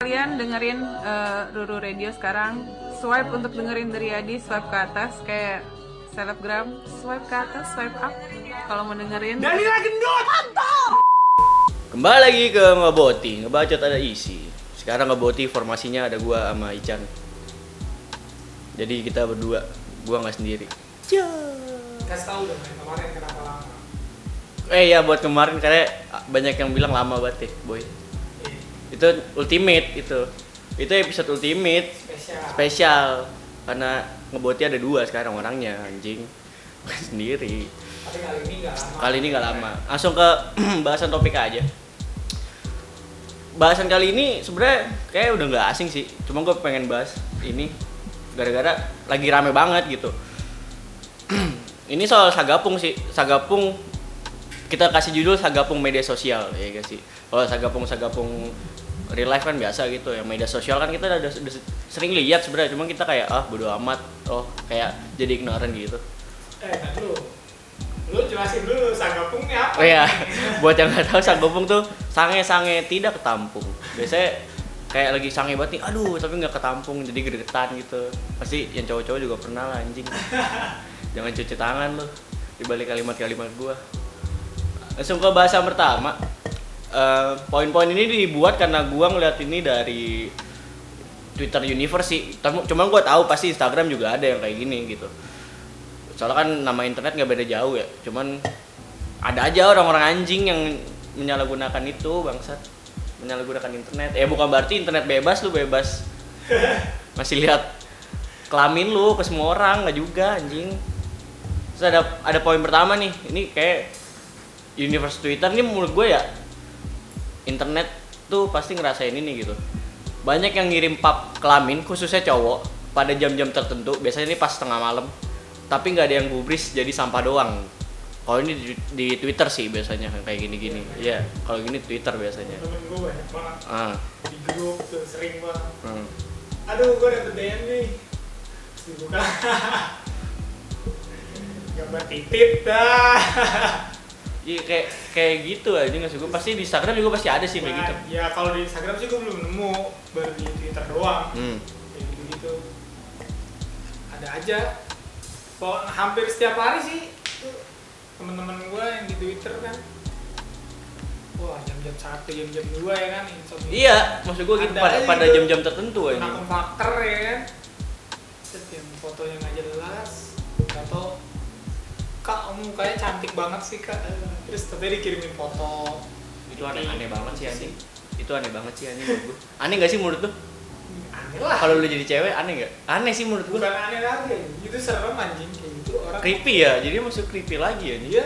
Kalian dengerin eh, Ruru Radio sekarang. Swipe untuk dengerin dari Adi, swipe ke atas kayak selebgram. Swipe ke atas, swipe up. Kalau mau dengerin. Kembali lagi ke ngeboti, ngebacot ada isi. Sekarang ngeboti formasinya ada gua sama Ican. Jadi kita berdua, gua nggak sendiri. Kasih tahu dong kemarin kenapa lama. Eh ya buat kemarin karena banyak yang bilang lama banget ya, boy. Itu ultimate itu. Itu episode ultimate spesial. spesial karena ngeboti ada dua sekarang orangnya anjing. Sendiri. Tapi kali ini nggak lama. Kali ini nggak lama. Langsung ke bahasan topik aja. Bahasan kali ini sebenarnya kayak udah nggak asing sih. Cuma gue pengen bahas ini gara-gara lagi rame banget gitu. ini soal sagapung sih. Sagapung kita kasih judul sagapung media sosial ya guys sih. Kalau sagapung sagapung real life kan biasa gitu ya media sosial kan kita udah, udah sering lihat sebenarnya cuma kita kayak ah bodo amat oh kayak jadi ignorant gitu Eh, dulu. Lu jelasin dulu sagapungnya apa? Oh iya, buat yang nggak tahu sagopung tuh sange-sange tidak ketampung. Biasanya kayak lagi sange banget nih, aduh tapi nggak ketampung jadi gregetan gitu. Pasti yang cowok-cowok juga pernah lah anjing. Jangan cuci tangan lu di balik kalimat-kalimat gua. Langsung ke bahasa pertama. Eh, poin-poin ini dibuat karena gua ngeliat ini dari Twitter Universe sih. Cuman gua tahu pasti Instagram juga ada yang kayak gini gitu. Soalnya kan nama internet nggak beda jauh ya. Cuman ada aja orang-orang anjing yang menyalahgunakan itu bangsat. Menyalahgunakan internet. Ya bukan berarti internet bebas lu bebas. Masih lihat kelamin lu ke semua orang nggak juga anjing. Terus ada ada poin pertama nih. Ini kayak universe Twitter ini menurut gue ya internet tuh pasti ngerasain ini gitu banyak yang ngirim pap kelamin khususnya cowok pada jam-jam tertentu biasanya ini pas tengah malam tapi nggak ada yang gubris jadi sampah doang kalau ini di, di Twitter sih biasanya kayak gini-gini iya kalau gini Twitter biasanya Temen gue banyak banget ah di grup tuh sering banget. hmm. Aduh, gue dapet DM nih. Dibuka. Gambar titit dah. Iya kayak kayak gitu aja nggak sih gue pasti di Instagram juga pasti ada sih kayak gitu Nah, Ya kalau di Instagram sih gue belum nemu, baru di Twitter doang. hmm. Kayak gitu-gitu. Ada aja. Pokok hampir setiap hari sih tuh temen-temen gue yang di Twitter kan. Wah jam-jam satu, jam-jam dua ya kan insomnia. iya maksud gue gitu Ada pada pada gitu. jam-jam tertentu aja akun faktor ya kan Set yang fotonya nggak jelas kak kamu mukanya cantik banget sih kak. Terus tapi dikirimin foto. Itu aneh-aneh banget sih anjing itu aneh banget sih anjing menurut gue aneh gak sih menurut lu? Aneh lah. Kalau lu jadi cewek aneh gak aneh sih menurut gue bukan aneh lagi. Itu serem anjing. Kayak gitu orang creepy ya? Jadi masuk creepy lagi ya dia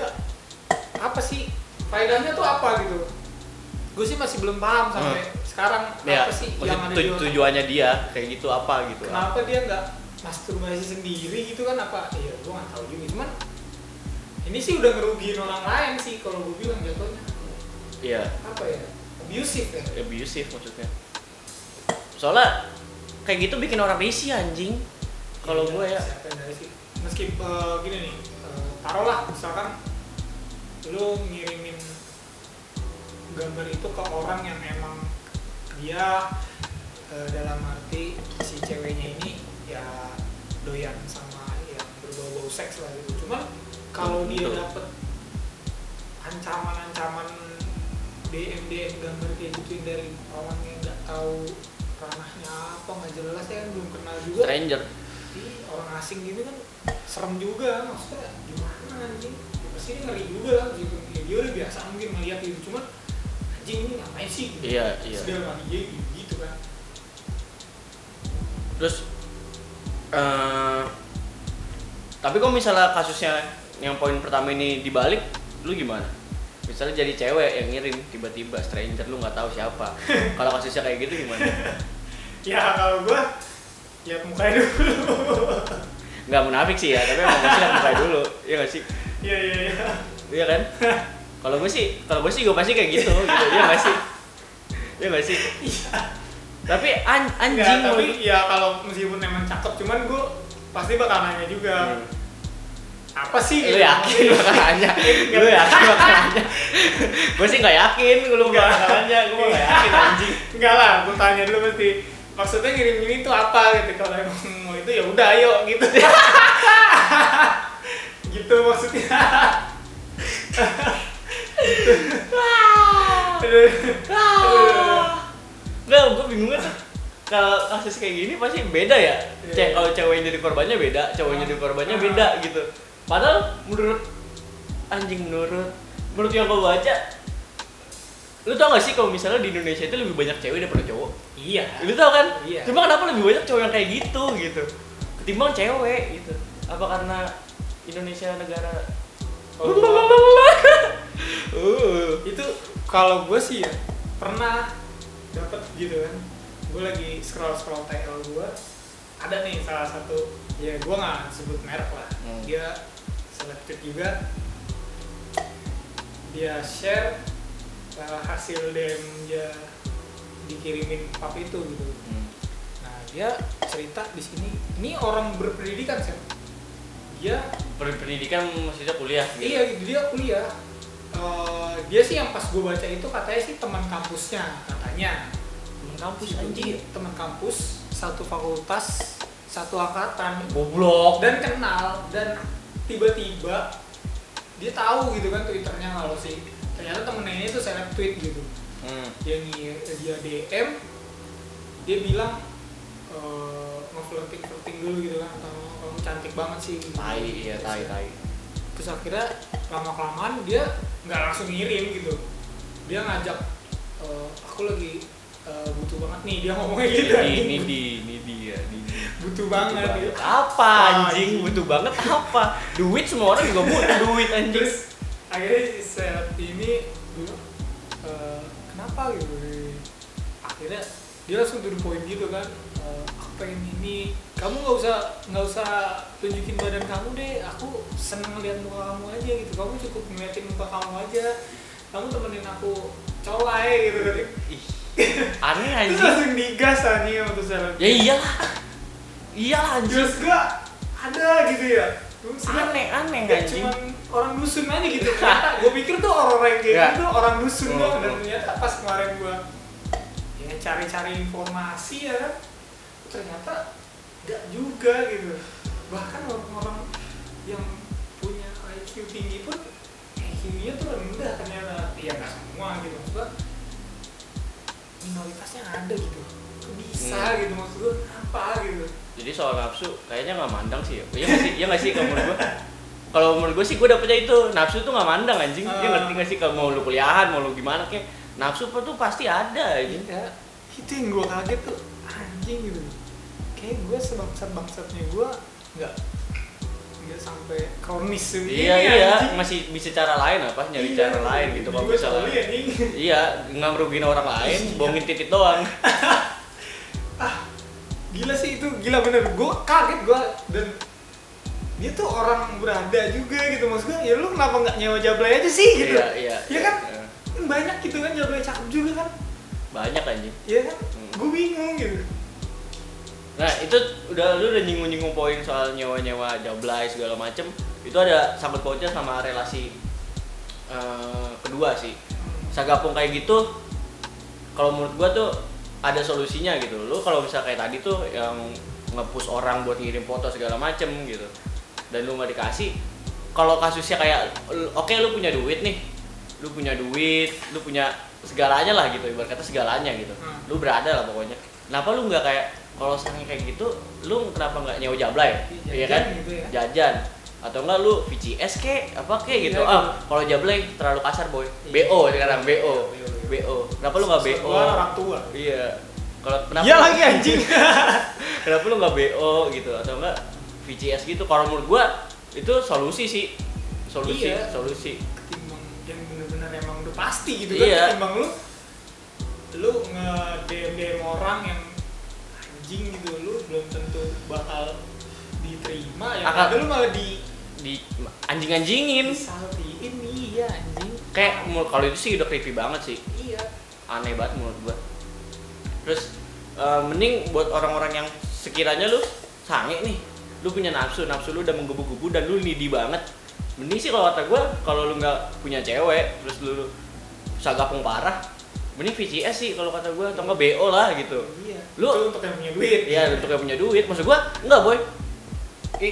apa sih? Faedahnya tuh apa gitu? Gue sih masih belum paham sampai sekarang ya apa sih yang ada tu- di otak. tujuannya dia kayak gitu apa gitu. Kenapa dia nggak masturbasi sendiri gitu kan? Apa? Iya gue nggak tahu juga. Cuman ini sih udah ngerugiin orang lain sih kalau gue bilang jatuhnya. Iya. Apa ya? Abusive ya? Abusive maksudnya. Soalnya kayak gitu bikin orang risih anjing. Kalau Iya, gue ya. dari sih meskipun eh, gini nih eh, taruhlah misalkan lu ngirimin gambar itu ke orang yang emang dia eh, dalam arti si ceweknya ini ya doyan sama yang berbau-bau seks lah gitu. Cuman kalau dia dapet ancaman-ancaman DM DM gambar kayak gitu dari orang yang nggak tahu ranahnya apa nggak jelas ya kan belum kenal juga. Stranger. Ih, orang asing gitu kan serem juga maksudnya gimana anjing? Ya, pasti dia ngeri juga lah gitu. Ya, dia udah biasa mungkin melihat gitu cuman anjing ini ngapain sih? Gitu. Iya, iya. Terus dia dia gitu, gitu kan. Terus eh tapi kok misalnya kasusnya yang poin pertama ini dibalik lu gimana? Misalnya jadi cewek yang ngirim tiba-tiba stranger lu nggak tahu siapa. Kalau kasusnya kayak gitu gimana? Ya kalau gua lihat mukanya dulu. Nggak munafik sih ya tapi emang pasti lihat mukanya dulu iya nggak sih? Iya iya iya. Iya kan? Kalau gue sih kalau gue sih gue pasti kayak gitu gitu. Iya nggak sih? Iya nggak sih? Tapi an anjing Enggak, tapi ya kalau meskipun emang cakep cuman gua pasti bakal nanya juga. Hmm. Apa sih lu gitu. yakin bakal nanya lu yakin bakal nanya gue sih nggak yakin lu Nggak. bakal nanya gue nggak yakin anjing enggak lah gue tanya dulu mesti maksudnya ngirim ini tuh apa gitu kalau emang mau itu ya udah ayo gitu gitu maksudnya. Nggak, gue bingungnya tuh kalau kasus kayak gini pasti beda ya. Iya, Cek iya. kalau cewek jadi korbannya beda, cowok yang jadi korbannya beda gitu. Padahal menurut anjing menurut menurut yang gue baca lu tau gak sih kalau misalnya di Indonesia itu lebih banyak cewek daripada cowok? iya Lu tau kan? Iya. Cuma kenapa lebih banyak cowok yang kayak gitu gitu? Ketimbang cewek gitu. Apa karena Indonesia negara Kalau Uh. itu kalau gue sih ya pernah dapat gitu kan gue lagi scroll scroll TL gue ada nih salah satu ya gue nggak sebut merek lah Hmm. dia selected juga dia share uh, hasil DM dia dikirimin pap itu gitu Hmm. nah dia cerita di sini ini orang berpendidikan sih dia Pendidikan maksudnya kuliah gitu. Iya, dia kuliah. Eh, dia sih yang pas gue baca itu katanya sih teman kampusnya katanya. Temen kampus Itu anjing. dia, teman kampus satu fakultas satu angkatan Goblok. dan kenal dan tiba-tiba dia tahu gitu kan twitternya kalau sih ternyata temennya ini tuh seleb tweet gitu Hmm. dia dia DM dia bilang eh ngeflirting flirting dulu gitu kan atau kamu cantik banget sih gitu. Tai, iya tai tai. terus akhirnya lama kelamaan dia nggak langsung ngirim gitu dia ngajak "Eh, aku lagi eh, butuh banget nih dia ngomongnya gitu Ini ini di ini dia, ini dia. Butuh Butuh banget gitu. Apa anjing? Butuh banget apa? Duit semua orang juga butuh duit anjing. terus akhirnya seleb ini bilang "Eh, kenapa gitu akhirnya dia langsung to the point gitu kan "Eh, aku pengen ini kamu nggak usah nggak usah tunjukin badan kamu deh aku seneng lihat muka kamu aja gitu kamu cukup ngeliatin muka kamu aja kamu temenin aku colai gitu kan Ih, aneh terus anjing. langsung digas anjing sama tuh seleb Ya iyalah. Iyalah anjing. terus gak ada gitu ya Aneh aneh Gak anjing. cuman orang dusun aja gitu ternyata gue pikir tuh orang-orang yang kayak Ya. gitu orang dusun Oh, doang dan oh. ternyata pas kemarin gue ya cari-cari informasi ya kan ternyata gak juga gitu bahkan orang-orang yang punya IQ tinggi pun IQ-nya tuh rendah ternyata ya nggak semua gitu maksud gua minoritasnya ada gitu bisa Hmm. gitu maksud gue apa gitu Jadi soal nafsu kayaknya nggak mandang sih ya. Iya nggak sih? Iya nggak sih kalau menurut gua? Kalau menurut gua sih gua dapetnya itu nafsu tuh nggak mandang anjing. Dia ngerti nggak sih kalau mau lu kuliahan, mau lu gimana kayak nafsu tuh pasti ada anjing. Iya, itu yang gue kaget tuh anjing gitu. Kayak gue sebangsat bangsatnya gue nggak nggak sampai kronis begini, Iya iya, anjing. masih bisa cara lain apa? Nyari Iya, cara lain gitu kalau Gue anjing. Iya, nggak merugiin orang lain, Iya. bohongin titit doang. Gila sih itu gila bener. Gue kaget gue dan dia tuh orang berada juga gitu maksud gue. Ya lu kenapa nggak nyewa jablay aja sih gitu? Iya iya. Iya kan? Iya. Kan Banyak gitu kan jablay cakep juga kan? Banyak anjing. Iya kan? Hmm. Gue bingung gitu. Nah itu udah lu udah nyinggung-nyinggung poin soal nyewa-nyewa jablay segala macem itu ada sangkut pautnya sama relasi eh, kedua sih sagapung kayak gitu kalau menurut gua tuh ada solusinya gitu. Lu kalau misal kayak tadi tuh yang nge-push orang buat ngirim foto segala macem gitu. Dan lu nggak dikasih kalau kasusnya kayak oke lu punya duit nih. Lu punya duit lu punya segalanya lah gitu ibarat kata segalanya gitu. Hmm. lu berada lah pokoknya. Kenapa lu nggak kayak kalau sange kayak gitu lu kenapa nggak nyewa jablay? Iya Jajan kan? gitu ya. jajan. Atau enggak lu VCS kek apa kek gitu. Iya, ah gitu. kalau jablay terlalu kasar boy. Iya. BO sekarang BO Iya, iya. BO kenapa lu nggak BO gua orang tua. iya. Kalau kenapa Iya lagi anjing. kenapa lu nggak BO gitu? Atau enggak VCS gitu? Kalau menurut gua itu solusi sih. Solusi Iya. solusi. Ketimbang yang bener-bener emang udah pasti gitu kan Iya. ketimbang lu. Lu nge DM DM orang yang anjing gitu lu belum tentu bakal diterima ya Akan- ada lu malah di di anjing-anjingin. disaltiin. Iya anjing kayak menurut- kalau itu sih udah creepy banget sih. Iya. Aneh banget menurut gua. Terus eh, mending buat orang-orang yang sekiranya lu sange nih lu punya nafsu nafsu lu udah menggebu-gebu dan lu needy banget mending sih kalau kata gue kalau lu nggak punya cewek terus lu sagapung parah mending VCS sih kalau kata gue atau nggak BO lah gitu. Iya. Lu- itu untuk yang punya duit. Iya untuk yang punya duit. Maksud gue enggak boy.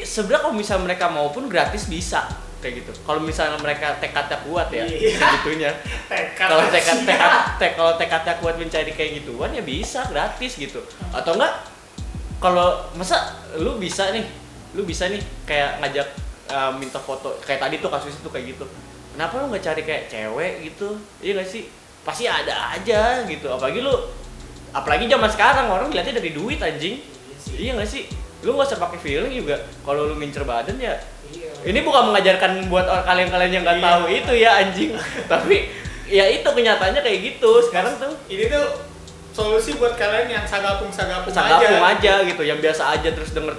Sebenarnya kalau misalnya mereka mau pun gratis bisa kayak gitu. Kalau misalnya mereka tekadnya kuat ya Iya. segitunya. Kalau tekad tekad tek, kalau tekadnya kuat mencari kayak gituan ya bisa gratis gitu. Atau enggak kalau masa lu bisa nih lu bisa nih kayak ngajak uh, minta foto kayak tadi tuh kasus itu kayak gitu. Kenapa lu nggak cari kayak cewek gitu? Iya gak sih? Pasti ada aja gitu. Apalagi lu apalagi zaman sekarang orang lihatnya dari duit anjing. Iya sih. iya gak sih? Lu nggak usah pakai feeling juga. Kalau lu ngincer badan ya. Ini bukan mengajarkan buat orang kalian-kalian yang nggak Iya. tahu itu ya anjing. Tapi ya itu kenyataannya kayak gitu sekarang tuh. Ini tuh solusi buat kalian yang sagapung sagapung sagapung aja, aja gitu yang biasa aja terus denger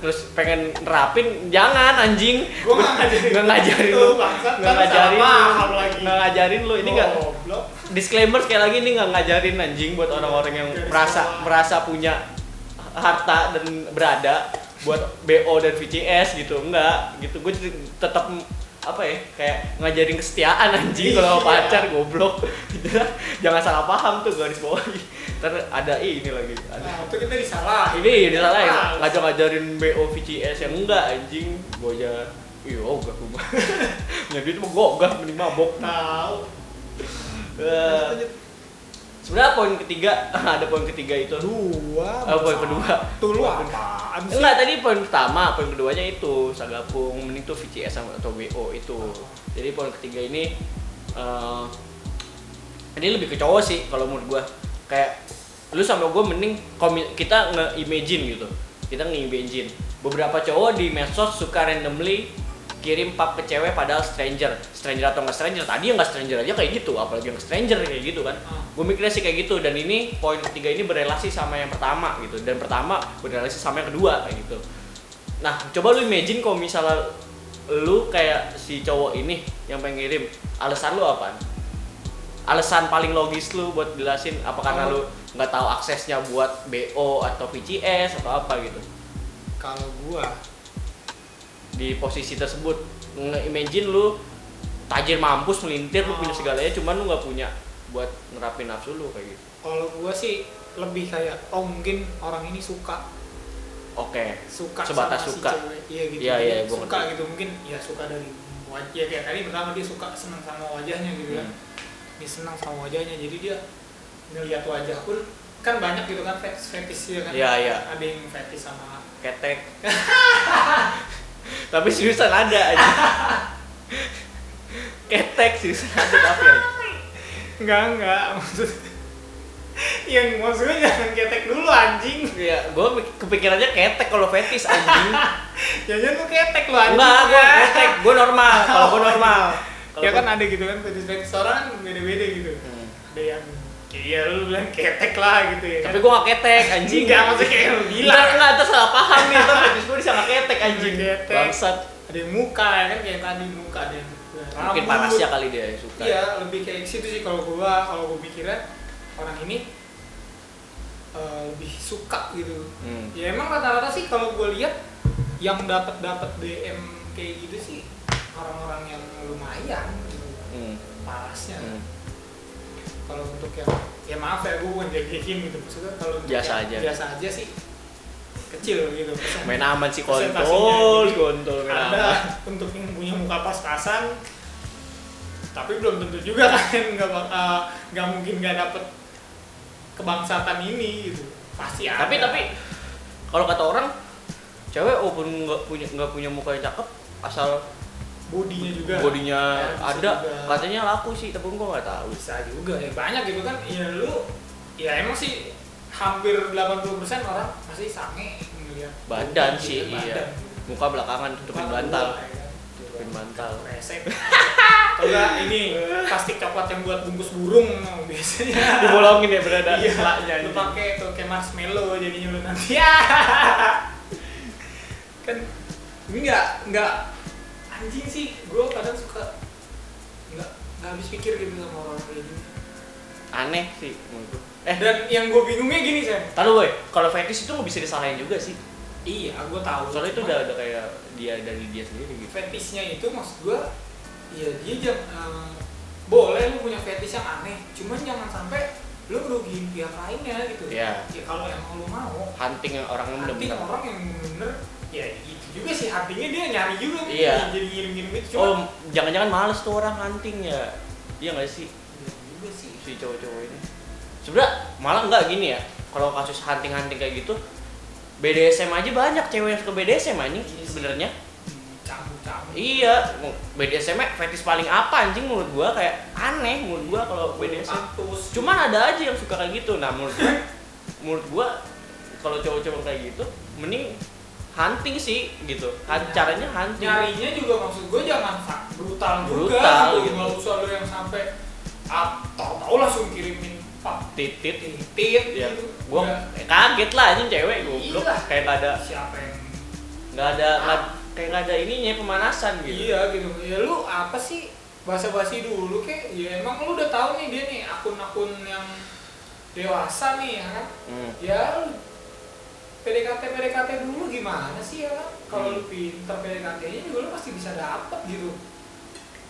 terus pengen nerapin jangan anjing. Gua nggak ngajarin nggak ngajarin lu. nggak ngajarin lu. nggak ngajarin lu ini nggak disclaimer sekali lagi ini nggak ngajarin anjing buat orang-orang yang merasa merasa punya harta dan berada buat BO dan VCS gitu. Enggak gitu. Gue tetap apa ya kayak ngajarin kesetiaan anjing. Kalau Iya. pacar goblok. Jangan salah paham tuh garis bawah ntar ada "Ih, ini lagi. Ada. Nah, itu kita disalahin. ini disalahin. Males. ngajak ngajarin BO VCS yang enggak anjing. Gue aja iya ogah gue mah punya duit mah gue ogah mending mabok. Tahu. Sebenarnya poin ketiga ada poin ketiga itu. Dua. Oh, poin kedua. Tuh lu apaan sih? enggak tadi poin pertama poin keduanya itu sagapung mending tuh VCS sama atau BO itu. Jadi poin ketiga ini eh ini lebih ke cowok sih kalau menurut gua. Kayak lu sama gue mending kita nge-imagine gitu. Kita nge-imagine. Beberapa cowok di medsos suka randomly kirim pap ke cewek padahal stranger. Stranger atau nggak stranger? Tadi yang nggak stranger aja kayak gitu apalagi yang stranger kayak gitu kan. Ah. Gue mikirnya sih kayak gitu dan ini poin ketiga ini berrelasi sama yang pertama gitu dan pertama berrelasi sama yang kedua kayak gitu nah coba lu imagine kalau misalnya lu kayak si cowok ini yang pengen ngirim alasan lu apa alasan paling logis lu buat jelasin apa karena Oh. lu nggak tahu aksesnya buat BO atau VCS atau apa gitu Kalau gua di posisi tersebut nge-imagine lu tajir mampus melintir lu punya Oh. segalanya cuman lu nggak punya buat nerapin nafsu lu kayak gitu? Kalau gua sih lebih kayak oh mungkin orang ini suka. Oke. Suka Sebatas sama suka. si cewek. Iya gitu. Iya, iya, suka ngerti. gitu. Mungkin ya suka dari wajah. Ya kayak tadi pertama dia suka senang sama wajahnya gitu kan. Hmm. dia senang sama wajahnya. Jadi dia ngelihat wajah pun kan banyak gitu kan fetish fetish ya kan. Iya, iya. ada yang fetish sama ketek. Tapi seriusan ada aja ketek seriusan ada tapi aja enggak enggak. Maksud yang maksudnya jangan ketek dulu anjing. Ya gue kepikirannya ketek kalau fetis anjing. Jangan lu ketek lu anjing. Enggak gue ya. ketek gue normal. Kalau gue normal. Kalau ya kan gua- ada gitu kan fetish fetish orang kan beda beda gitu. Hmm. ada yang iya lu bilang ketek lah gitu ya kan. Tapi gue gak ketek anjing. Enggak, maksudnya kayak lu bilang. Enggak, enggak, terus salah paham nih, terus fetis gue disangka ketek anjing. Ketek. Bangsat. Ada yang muka ya kan? Kayak tadi muka ada yang Mungkin panasnya kali dia yang suka iya lebih kayak situ sih kalau gua kalau gua mikirnya orang ini eh, lebih suka gitu Hmm. ya emang rata-rata sih kalau gua lihat yang dapat dapat DM kayak gitu sih orang-orang yang lumayan gitu Hmm. parasnya Hmm. kalau untuk yang ya maaf ya gua bukan jajakin gitu maksudnya kalau Biasa aja. biasa aja sih kecil gitu. Persen- Main aman sih kontol, kontol main aman. ada untuk yang punya muka pas-pasan tapi belum tentu juga kan nggak bakal nggak mungkin nggak dapet kebangsatan ini gitu. Pasti ada. tapi tapi kalau kata orang cewek walaupun nggak punya nggak punya muka yang cakep asal bodinya juga. bodinya Ya, ada juga. katanya laku sih tapi gua nggak tahu. Bisa juga ya banyak gitu kan. Ya lu ya emang sih hampir 80% orang pasti sange ngeliat badan sih gitu, iya badan. muka belakangan tutupin bantal tutupin bantal Resek. Atau enggak ini plastik coklat yang buat bungkus burung biasanya. dibolongin ya berada Iya, selaknya lu anjing. pakai tuh kayak marshmallow jadinya lu nanti. Ya. kan ini nggak nggak anjing sih. Gue kadang suka nggak nggak habis pikir gitu sama orang kayak gini. aneh sih menurut. Eh Dan yang gue bingungnya gini saya. tahu boy. Kalau fetish itu nggak bisa disalahin juga sih. Iya gue tahu. Soalnya itu udah udah kayak dia dari dia sendiri gitu. Fetishnya itu maksud gue ya dia jangan boleh lu punya fetish yang aneh. Cuman jangan sampai lu ngerugiin pihak lainnya gitu. Iya. ya kalau emang lu mau. Hunting yang orang yang hunting bener-bener orang yang bener ya gitu juga sih. Huntingnya dia nyari juga. Iya. jadi ngirim-ngirim itu oh cuma jangan-jangan males tuh orang hunting ya. Iya nggak sih? Iya juga sih. Si cowok-cowok ini sebenarnya malah nggak gini ya. Kalau kasus hunting-hunting kayak gitu BDSM aja banyak cewek yang suka BDSM anjing Iya sebenarnya. Iya BDSM fetish paling apa anjing menurut gua? Kayak aneh menurut gua kalau BDSM cuman ada aja yang suka kayak gitu. Nah menurut gua menurut gua kalau cowok-cowok kayak gitu mending hunting sih gitu. Han- Iya. caranya hunting. Nyarinya juga maksud gue jangan brutal, Brutal, juga gitu. nggak usah lu yang sampai ah, tahu-tahu langsung kirimin titit titit ya gitu. Gua Udah, eh, kaget lah anjing cewek goblok. Iya. kayak nggak ada siapa yang nggak ada nggak- kayak nggak ada ininya pemanasan gitu. Iya gitu. Ya lu apa sih? Basa-basi dulu kek. Ya emang lu udah tahu nih dia nih akun-akun yang dewasa nih ya kan? Hmm. ya PDKT PDKT dulu gimana sih ya kan? Kalau Hmm. lu pinter PDKT-nya juga lu pasti bisa dapet gitu.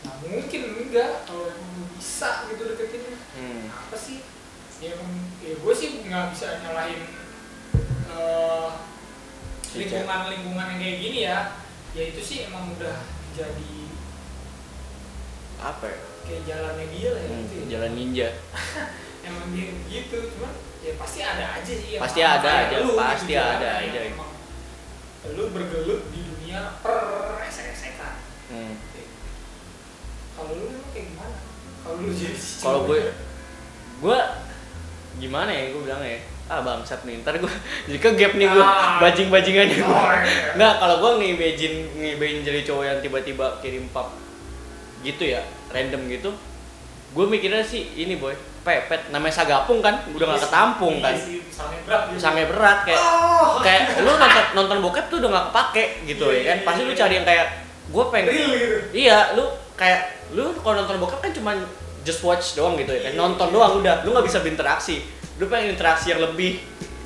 Nah mungkin enggak. Kalau lu bisa gitu deketin Hmm. apa sih ya emang ya gue sih nggak bisa nyalahin eh, Si lingkungan lingkungan yang kayak gini ya ya itu sih emang udah jadi apa ya? kayak jalannya dia lah ya Hmm, gitu ya. jalan ninja emang dia gitu cuman ya pasti ada aja sih yang Pasti ada aja, lu pasti gitu, ada aja. emang lu bergelut di dunia per esek kan Hmm. kalau lu emang kayak gimana kalau lu jadi kalau gue cowoknya? gue gimana ya gue bilang ya ah bangsat nih ntar gue jadi ke gap nih gue Ah. bajing bajingannya gue Oh, iya. nggak kalau gue nge-imagine nge jadi cowok yang tiba-tiba kirim pap gitu ya random gitu gue mikirnya sih ini boy pepet namanya sagapung kan udah nggak Iya ketampung iya kan sange berat gitu. sange berat kayak Oh. kayak lu nonton nonton bokep tuh udah nggak kepake gitu Iya, ya kan pasti lu cari yang kayak gue pengen real gitu iya lu kayak lu kalau nonton bokep kan cuma just watch doang gitu ya. Kan nonton doang udah. Lu nggak bisa berinteraksi. Lu pengen interaksi yang lebih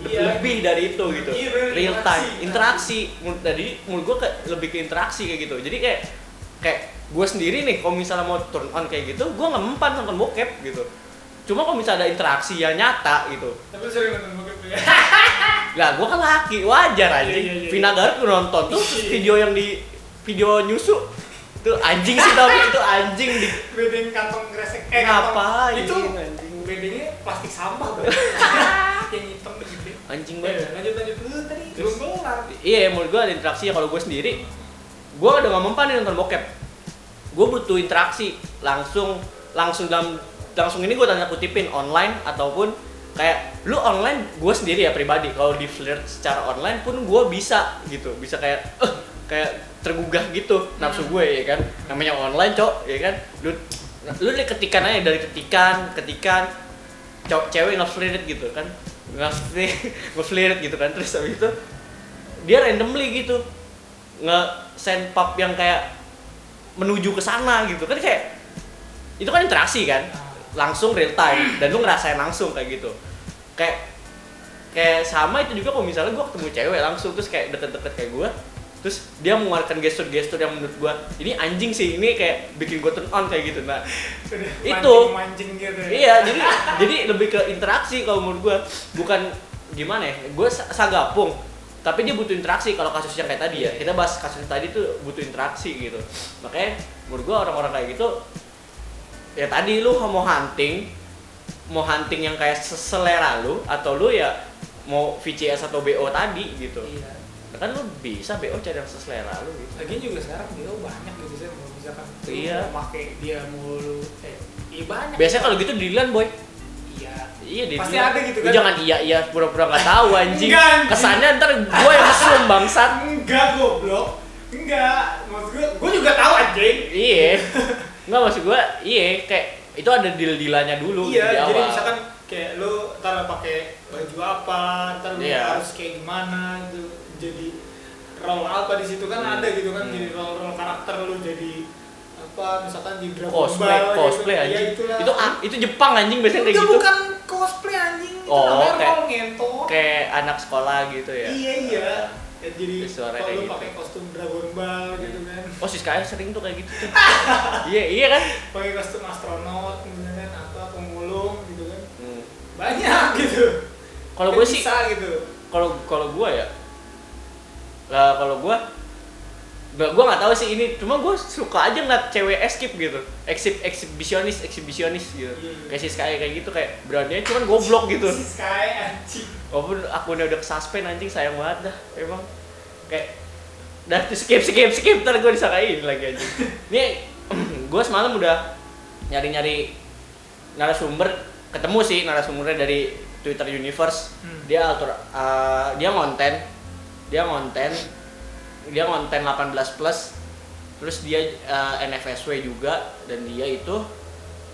Iya. lebih dari itu gitu. Iya, real time. interaksi. Menurut- jadi menurut gua kayak lebih ke interaksi kayak gitu. Jadi kayak kayak gue sendiri nih kalau misalnya mau turn on kayak gitu gua nggak mempan nonton bokep gitu. Cuma kalau misalnya ada interaksi yang nyata gitu. Tapi sering nonton bokep ya? Lah gua kan laki. Wajar aja Iya, iya. Vina Garut nonton tuh video yang di video nyusu tuh anjing sih tapi itu anjing di bedeng kantong kresek eh Ngapain, kantong- itu anjing? bedengnya plastik sampah bro. Yang hitam gitu anjing Eh, banget. lanjut lanjut. Lu tadi belum kelar. Iya menurut gua ada interaksi kalau gue sendiri. Gua udah gak mempan nih nonton bokep. Gue butuh interaksi langsung langsung dalam langsung ini gue tanda kutipin online ataupun kayak lu online gue sendiri ya pribadi. Kalau di flirt secara online pun gue bisa gitu. Bisa kayak eh kayak tergugah gitu nafsu gue ya kan? Namanya online cok ya kan? Lu lu dari ketikan aja dari ketikan ketikan cowok cewek nge-flirt gitu kan? Nge-flirt nge-flirt gitu kan? Terus habis itu dia randomly gitu nge send pap yang kayak menuju ke sana gitu. Kan kayak itu kan interaksi kan? Langsung real time. Dan lu ngerasain langsung kayak gitu. Kayak kayak sama itu juga kalau misalnya gua ketemu cewek langsung terus kayak deket-deket kayak gua terus dia mengeluarkan gestur-gestur yang menurut gua ini anjing sih ini kayak bikin gua turn on kayak gitu nah Itu. mancing gitu ya. iya jadi jadi lebih ke interaksi kalau menurut gua. Bukan gimana ya gua sa- sagapung. Tapi dia butuh interaksi kalau kasus yang kayak tadi ya. Kita bahas kasus yang tadi tuh butuh interaksi gitu. Makanya menurut gua orang-orang kayak gitu ya tadi lu mau hunting mau hunting yang kayak selera lu atau lu ya mau VCS atau BO tadi gitu. Iya kan lu bisa BO cari yang seselera lu gitu lagian juga sekarang dia banyak gitu sih kalau misalkan lu Iya. pakai dia mulu eh iya banyak biasanya kalau gitu Dilan boy iya Iya di Pasti ada gitu Lu kan? jangan iya iya pura-pura nggak tahu anjing. Enggak, anjing. Kesannya ntar gue yang mesum bangsat. enggak goblok enggak maksud gue gue juga tahu anjing Iya. Enggak maksud gue iya kayak itu ada deal-dealannya dulu iya di jadi awal. misalkan kayak lu ntar pakai baju apa ntar lu Iya. harus kayak gimana tuh jadi role apa di situ kan Hmm. ada gitu kan Hmm. jadi role role karakter lu jadi apa misalkan di Dragon cosplay, Ball gitu. cosplay Iya, anjing. itulah. itu ah, itu Jepang anjing biasanya kayak gitu. bukan cosplay anjing itu Oh, namanya kayak- role ngentot Kayak anak sekolah gitu ya. iya iya Ya, jadi Suara kalau gitu. pakai kostum Dragon Ball gitu kan oh si Sky sering tuh kayak gitu tuh iya iya kan pakai kostum astronot gitu kan apa pemulung gitu kan Hmm. banyak gitu kalau gue sih gitu kalau kalau gue ya lah kalau gue gue nggak tahu sih ini, cuma gue suka aja ngeliat cewek skip gitu, eksib eksibisionis eksibisionis gitu, Iya, iya. kayak si Sky kayak gitu kayak beraninya cuman goblok gitu, si Sky anjing. Walaupun akunnya udah kesuspend anjing sayang banget dah, emang. Kayak dah tuh skip skip skip ntar gue disakain lagi anjing. Ini gue semalam udah nyari nyari narasumber, ketemu sih narasumbernya dari Twitter Universe, Hmm. dia alter, uh, dia ngonten, dia ngonten dia ngonten 18 plus terus dia uh, NFSW juga dan dia itu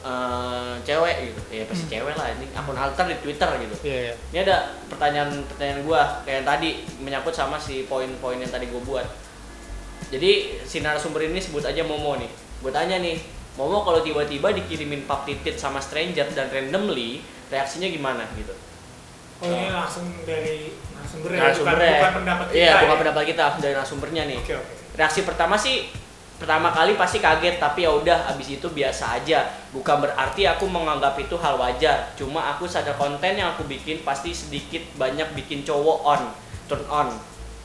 uh, cewek gitu. Ya pasti cewek lah ini akun alter di Twitter gitu. Iya iya. Ini ada pertanyaan pertanyaan gua kayak yang tadi menyangkut sama si poin-poin yang tadi gua buat. Jadi si narasumber ini sebut aja Momo nih. Gue tanya nih Momo kalau tiba-tiba dikirimin pap titit sama stranger dan randomly reaksinya gimana? Gitu oh ini langsung dari narasumber ya bukan, narasumbernya bukan pendapat kita iya bukan ya? pendapat kita langsung dari narasumbernya nih. Oke oke. Reaksi pertama sih pertama kali pasti kaget tapi ya udah abis itu biasa aja. Bukan berarti aku menganggap itu hal wajar. Cuma aku sadar konten yang aku bikin pasti sedikit banyak bikin cowok on turn on.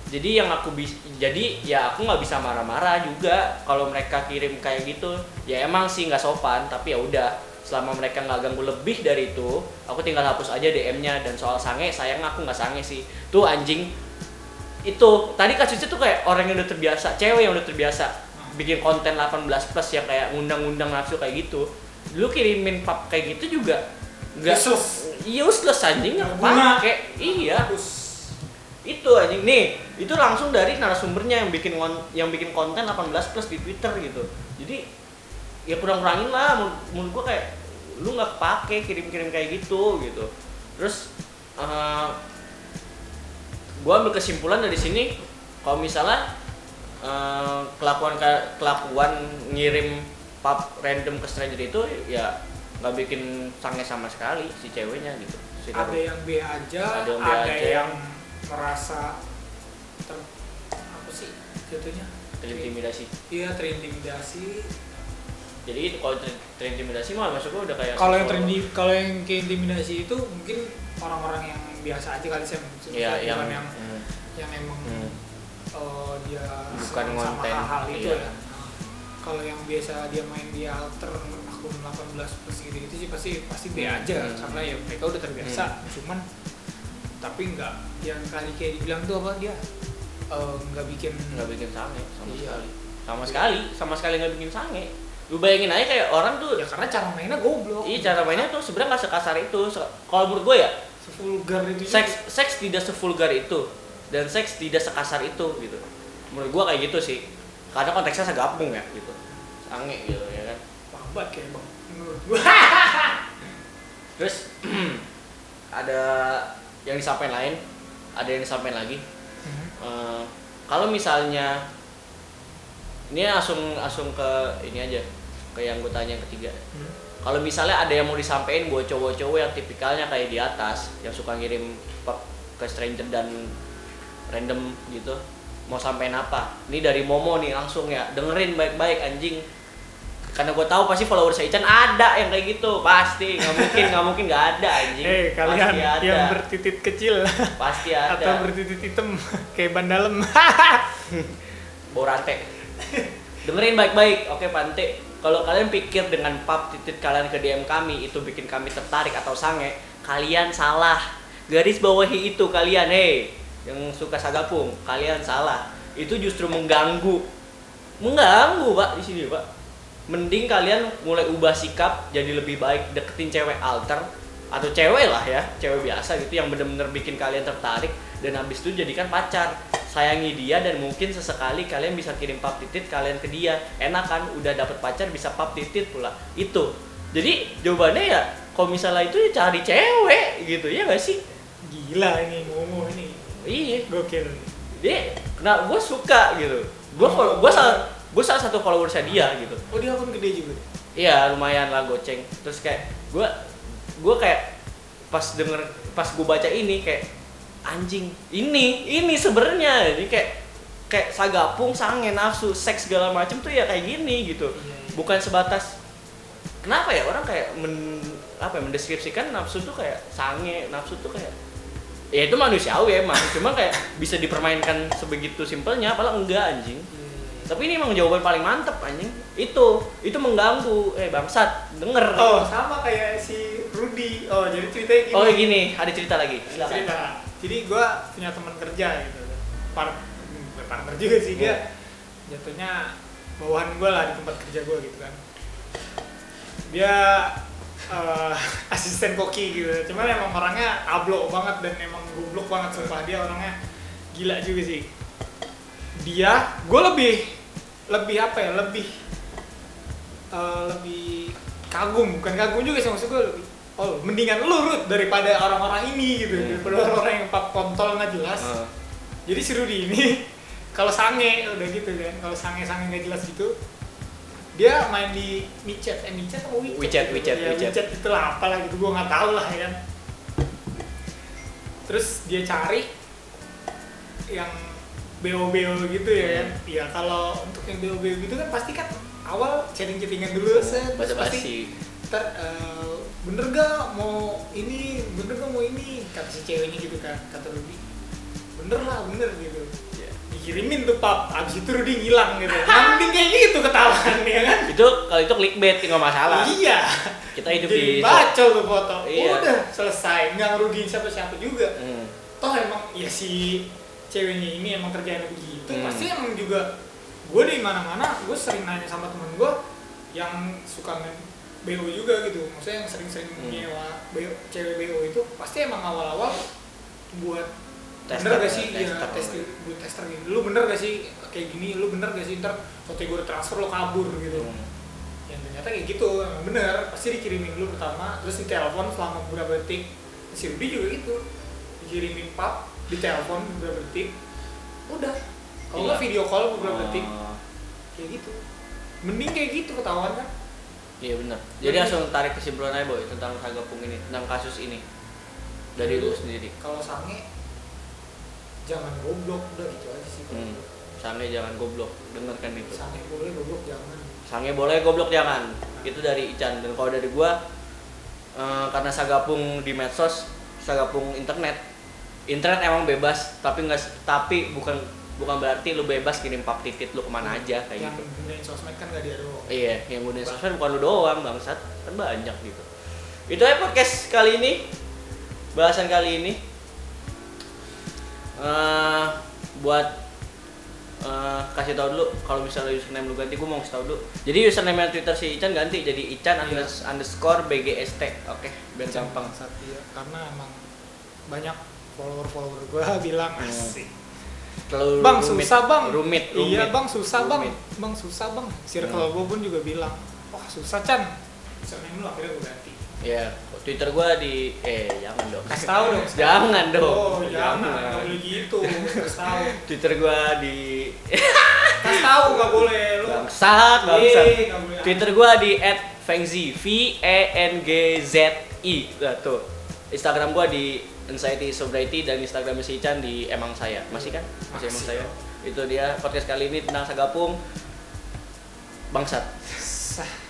Jadi yang aku jadi ya aku nggak bisa marah-marah juga kalau mereka kirim kayak gitu. Ya emang sih nggak sopan tapi ya udah selama mereka nggak ganggu lebih dari itu aku tinggal hapus aja DM-nya dan soal sange sayang aku nggak sange sih. Tuh anjing. Itu tadi kasusnya tuh kayak orang yang udah terbiasa cewek yang udah terbiasa bikin konten 18 plus yang kayak ngundang-ngundang nafsu kayak gitu. Lu kirimin pap kayak gitu juga nggak Useless. useless anjing. Nggak pakai iya. Terus itu anjing. Nih itu langsung dari narasumbernya yang bikin yang bikin konten 18 plus di Twitter gitu. Jadi ya kurang-kurangin lah menurut, gua kayak lu nggak kepake kirim-kirim kayak gitu gitu terus eh gua ambil kesimpulan dari sini kalau misalnya eh, kelakuan kelakuan ngirim pap random ke stranger itu ya nggak bikin sange sama sekali si ceweknya gitu si ada Roro. yang B aja Ada ada yang yang, B aja. merasa ter apa sih jatuhnya terintimidasi iya terintimidasi jadi itu kalau ter- terintimidasi mah masuk gua udah kayak kalau yang terindi kalau yang keintimidasi itu mungkin orang-orang yang biasa aja kali saya Iya, yang bukan yang hmm, yang emang hmm. eh, dia Bukan senang sama konten, hal-hal itu iya. ya Nah, kalau yang biasa dia main di alter akun 18 plus gitu gitu sih pasti pasti B Hmm. aja Hmm. karena ya mereka udah terbiasa cuman tapi nggak yang kali kayak dibilang tuh apa dia eh, nggak bikin nggak bikin sange sama Iya. sekali sama sekali sama sekali nggak bikin sange lu bayangin aja kayak orang tuh ya karena cara mainnya goblok. Iya cara mainnya tuh sebenarnya nggak sekasar itu. Kalau menurut gue ya vulgar itu juga. seks seks tidak sevulgar itu. Dan seks tidak sekasar itu gitu. Menurut gue kayak gitu sih. Karena konteksnya segabung ya gitu. Sange gitu ya kan. Wah, kayak bang menurut gua. Terus ada yang disampaikan lain. Ada yang disampaikan lagi. Eh, kalau misalnya ini langsung langsung ke ini aja ke yang gue tanya yang ketiga. Hmm. kalau misalnya ada yang mau disampaikan buat cowok-cowok yang tipikalnya kayak di atas yang suka ngirim ke stranger dan random gitu mau sampein apa? Ini dari Momo nih langsung ya. Dengerin baik-baik anjing. Karena gue tahu pasti followers Ican ada yang kayak gitu. Pasti. Nggak mungkin nggak mungkin nggak ada anjing. Eh kalian pasti ada. yang bertitit kecil. Pasti ada. Atau bertitit hitam kayak ban dalam. bau rantai. Dengerin baik-baik. Oke Pante kalau kalian pikir dengan pap titit kalian ke DM kami itu bikin kami tertarik atau sange kalian salah. Garis bawahi itu kalian hei. Yang suka sagapung kalian salah. Itu justru mengganggu. Mengganggu pak di sini pak. Mending kalian mulai ubah sikap jadi lebih baik deketin cewek alter atau cewek lah ya cewek biasa gitu yang bener-bener bikin kalian tertarik dan habis itu jadikan pacar sayangi dia dan mungkin sesekali kalian bisa kirim pap titit kalian ke dia enak kan udah dapet pacar bisa pap titit pula itu jadi jawabannya ya kalau misalnya itu ya cari cewek gitu ya gak sih Gila ini Momo ini. iya Gokil. dia nah gue suka gitu gue gue salah gue salah satu followersnya dia gitu Oh dia akun gede juga. Iya lumayan lah goceng. Terus kayak gue gue kayak pas denger pas gue baca ini kayak anjing ini ini sebenarnya. Ini kayak kayak sagapung sange nafsu seks segala macem tuh ya kayak gini gitu. Iya, iya. bukan sebatas kenapa ya orang kayak men, apa ya, mendeskripsikan nafsu tuh kayak sange nafsu tuh kayak ya itu manusiawi emang. Cuma kayak bisa dipermainkan sebegitu simpelnya apalah enggak anjing. Tapi ini emang jawaban paling mantep anjing. Itu itu mengganggu. Eh bangsat denger. Oh, sama kayak si Rudy. Oh, jadi ceritanya gini. oh gini ada cerita lagi. Silakan. Cerita. Jadi gua punya teman kerja gitu. Part bukan partner juga sih dia. Jatuhnya bawahan gua lah di tempat kerja gua gitu kan. Dia eh, asisten koki gitu. Cuman emang orangnya tablo banget dan emang goblok banget sumpah dia orangnya gila juga sih. Dia, gue lebih lebih apa ya lebih eh, lebih kagum bukan kagum juga sih maksud gue lebih oh mendingan lu Rut daripada orang-orang ini gitu. Hmm. daripada orang-orang yang pap kontol nggak jelas. Eh, jadi si Rudy ini kalau sange udah gitu kan. Kalau sange sange nggak jelas gitu dia main di micet. Eh micet apa WeChat WeChat, gitu. WeChat, ya, WeChat. WeChat itulah apalah gitu gue nggak tahu lah ya kan. Terus dia cari yang BO-BO gitu ya kan. Hmm. ya kalau untuk yang BO-BO gitu kan pasti kan awal chatting-chattingan dulu set pasti basi ntar eh, bener gak mau ini bener gak mau ini? Kata si ceweknya gitu kan kata Rudy bener lah bener gitu. Iya. dikirimin tuh pap. Abis itu Rudy ngilang gitu. Mending kayak gitu ketahuan ya kan. Itu kalau itu clickbait nggak masalah. Iya. Kita hidup jadi di bacol tuh foto. Iya. udah selesai. Nggak ngerugiin siapa-siapa juga. Hmm. toh emang ya si ceweknya ini emang kerjanya begitu Hmm. pasti emang juga gue di mana-mana gue sering nanya sama temen gue yang suka main BO juga gitu. Maksudnya yang sering-sering Hmm. nyewa BO, cewek BO itu pasti emang awal-awal buat Tester, bener gak sih? Tester. ya tester buat tester gitu lu bener gak sih kayak gini? Lu bener gak sih? Ntar foto gue transfer lo kabur gitu. Hmm. yang ternyata kayak gitu emang bener. Pasti dikirimin dulu pertama terus ditelepon selama beberapa detik. Si Rudy juga gitu. Dikirimin pap ditelepon beberapa detik. Udah. Kalau nggak Iya. video call beberapa detik. Oh, kayak gitu. Mending kayak gitu ketahuan kan iya benar. Jadi langsung tarik kesimpulan aja boy tentang sagapung ini tentang kasus ini. Dari lu sendiri. Kalau sange jangan goblok. Udah gitu aja sih. Hmm. sange jangan goblok. Dengarkan itu sange boleh goblok jangan. Sange boleh goblok jangan. Itu dari Ican. Dan kalau dari gua eh, karena sagapung di medsos sagapung internet. Internet emang bebas tapi nggak tapi bukan bukan berarti lu bebas kirim pap titit lu ke mana aja kayak yang gitu. gunain sosmed kan gak dia doang iya yang gunain sosmed bukan lu doang bangsat. Kan banyak gitu. Itu aja podcast kali ini. Bahasan kali ini. Eh buat eh, kasih tahu dulu kalau misalnya username lu ganti gue mau kasih tahu dulu. Jadi username Twitter si Ican ganti jadi Ican Iya. unders- underscore BGST oke biar gampang. Satya karena emang banyak follower-follower gue bilang Hmm. asik terlalu bang rumit, susah bang. Rumit, rumit iya bang susah bang Rumit. bang. Susah bang. Circle Hmm. gue pun juga bilang wah susah Chan. Username lu akhirnya gue ganti. Ya Twitter gue di eh jangan dong. Kasih tahu dong jangan dong. Oh jangan. Nggak boleh gitu kasih tahu. Twitter gue di kasih tahu nggak boleh. Lu bangsat bangsat. Twitter gua di @fengzi V E N G Z I. Nah, tuh. Instagram gua di Anxiety Sobriety dan Instagram si Chan di Emang Saya. Masih kan? Masih Emang Masih. Saya itu dia podcast kali ini tentang Sagapung. Bangsat. Sah.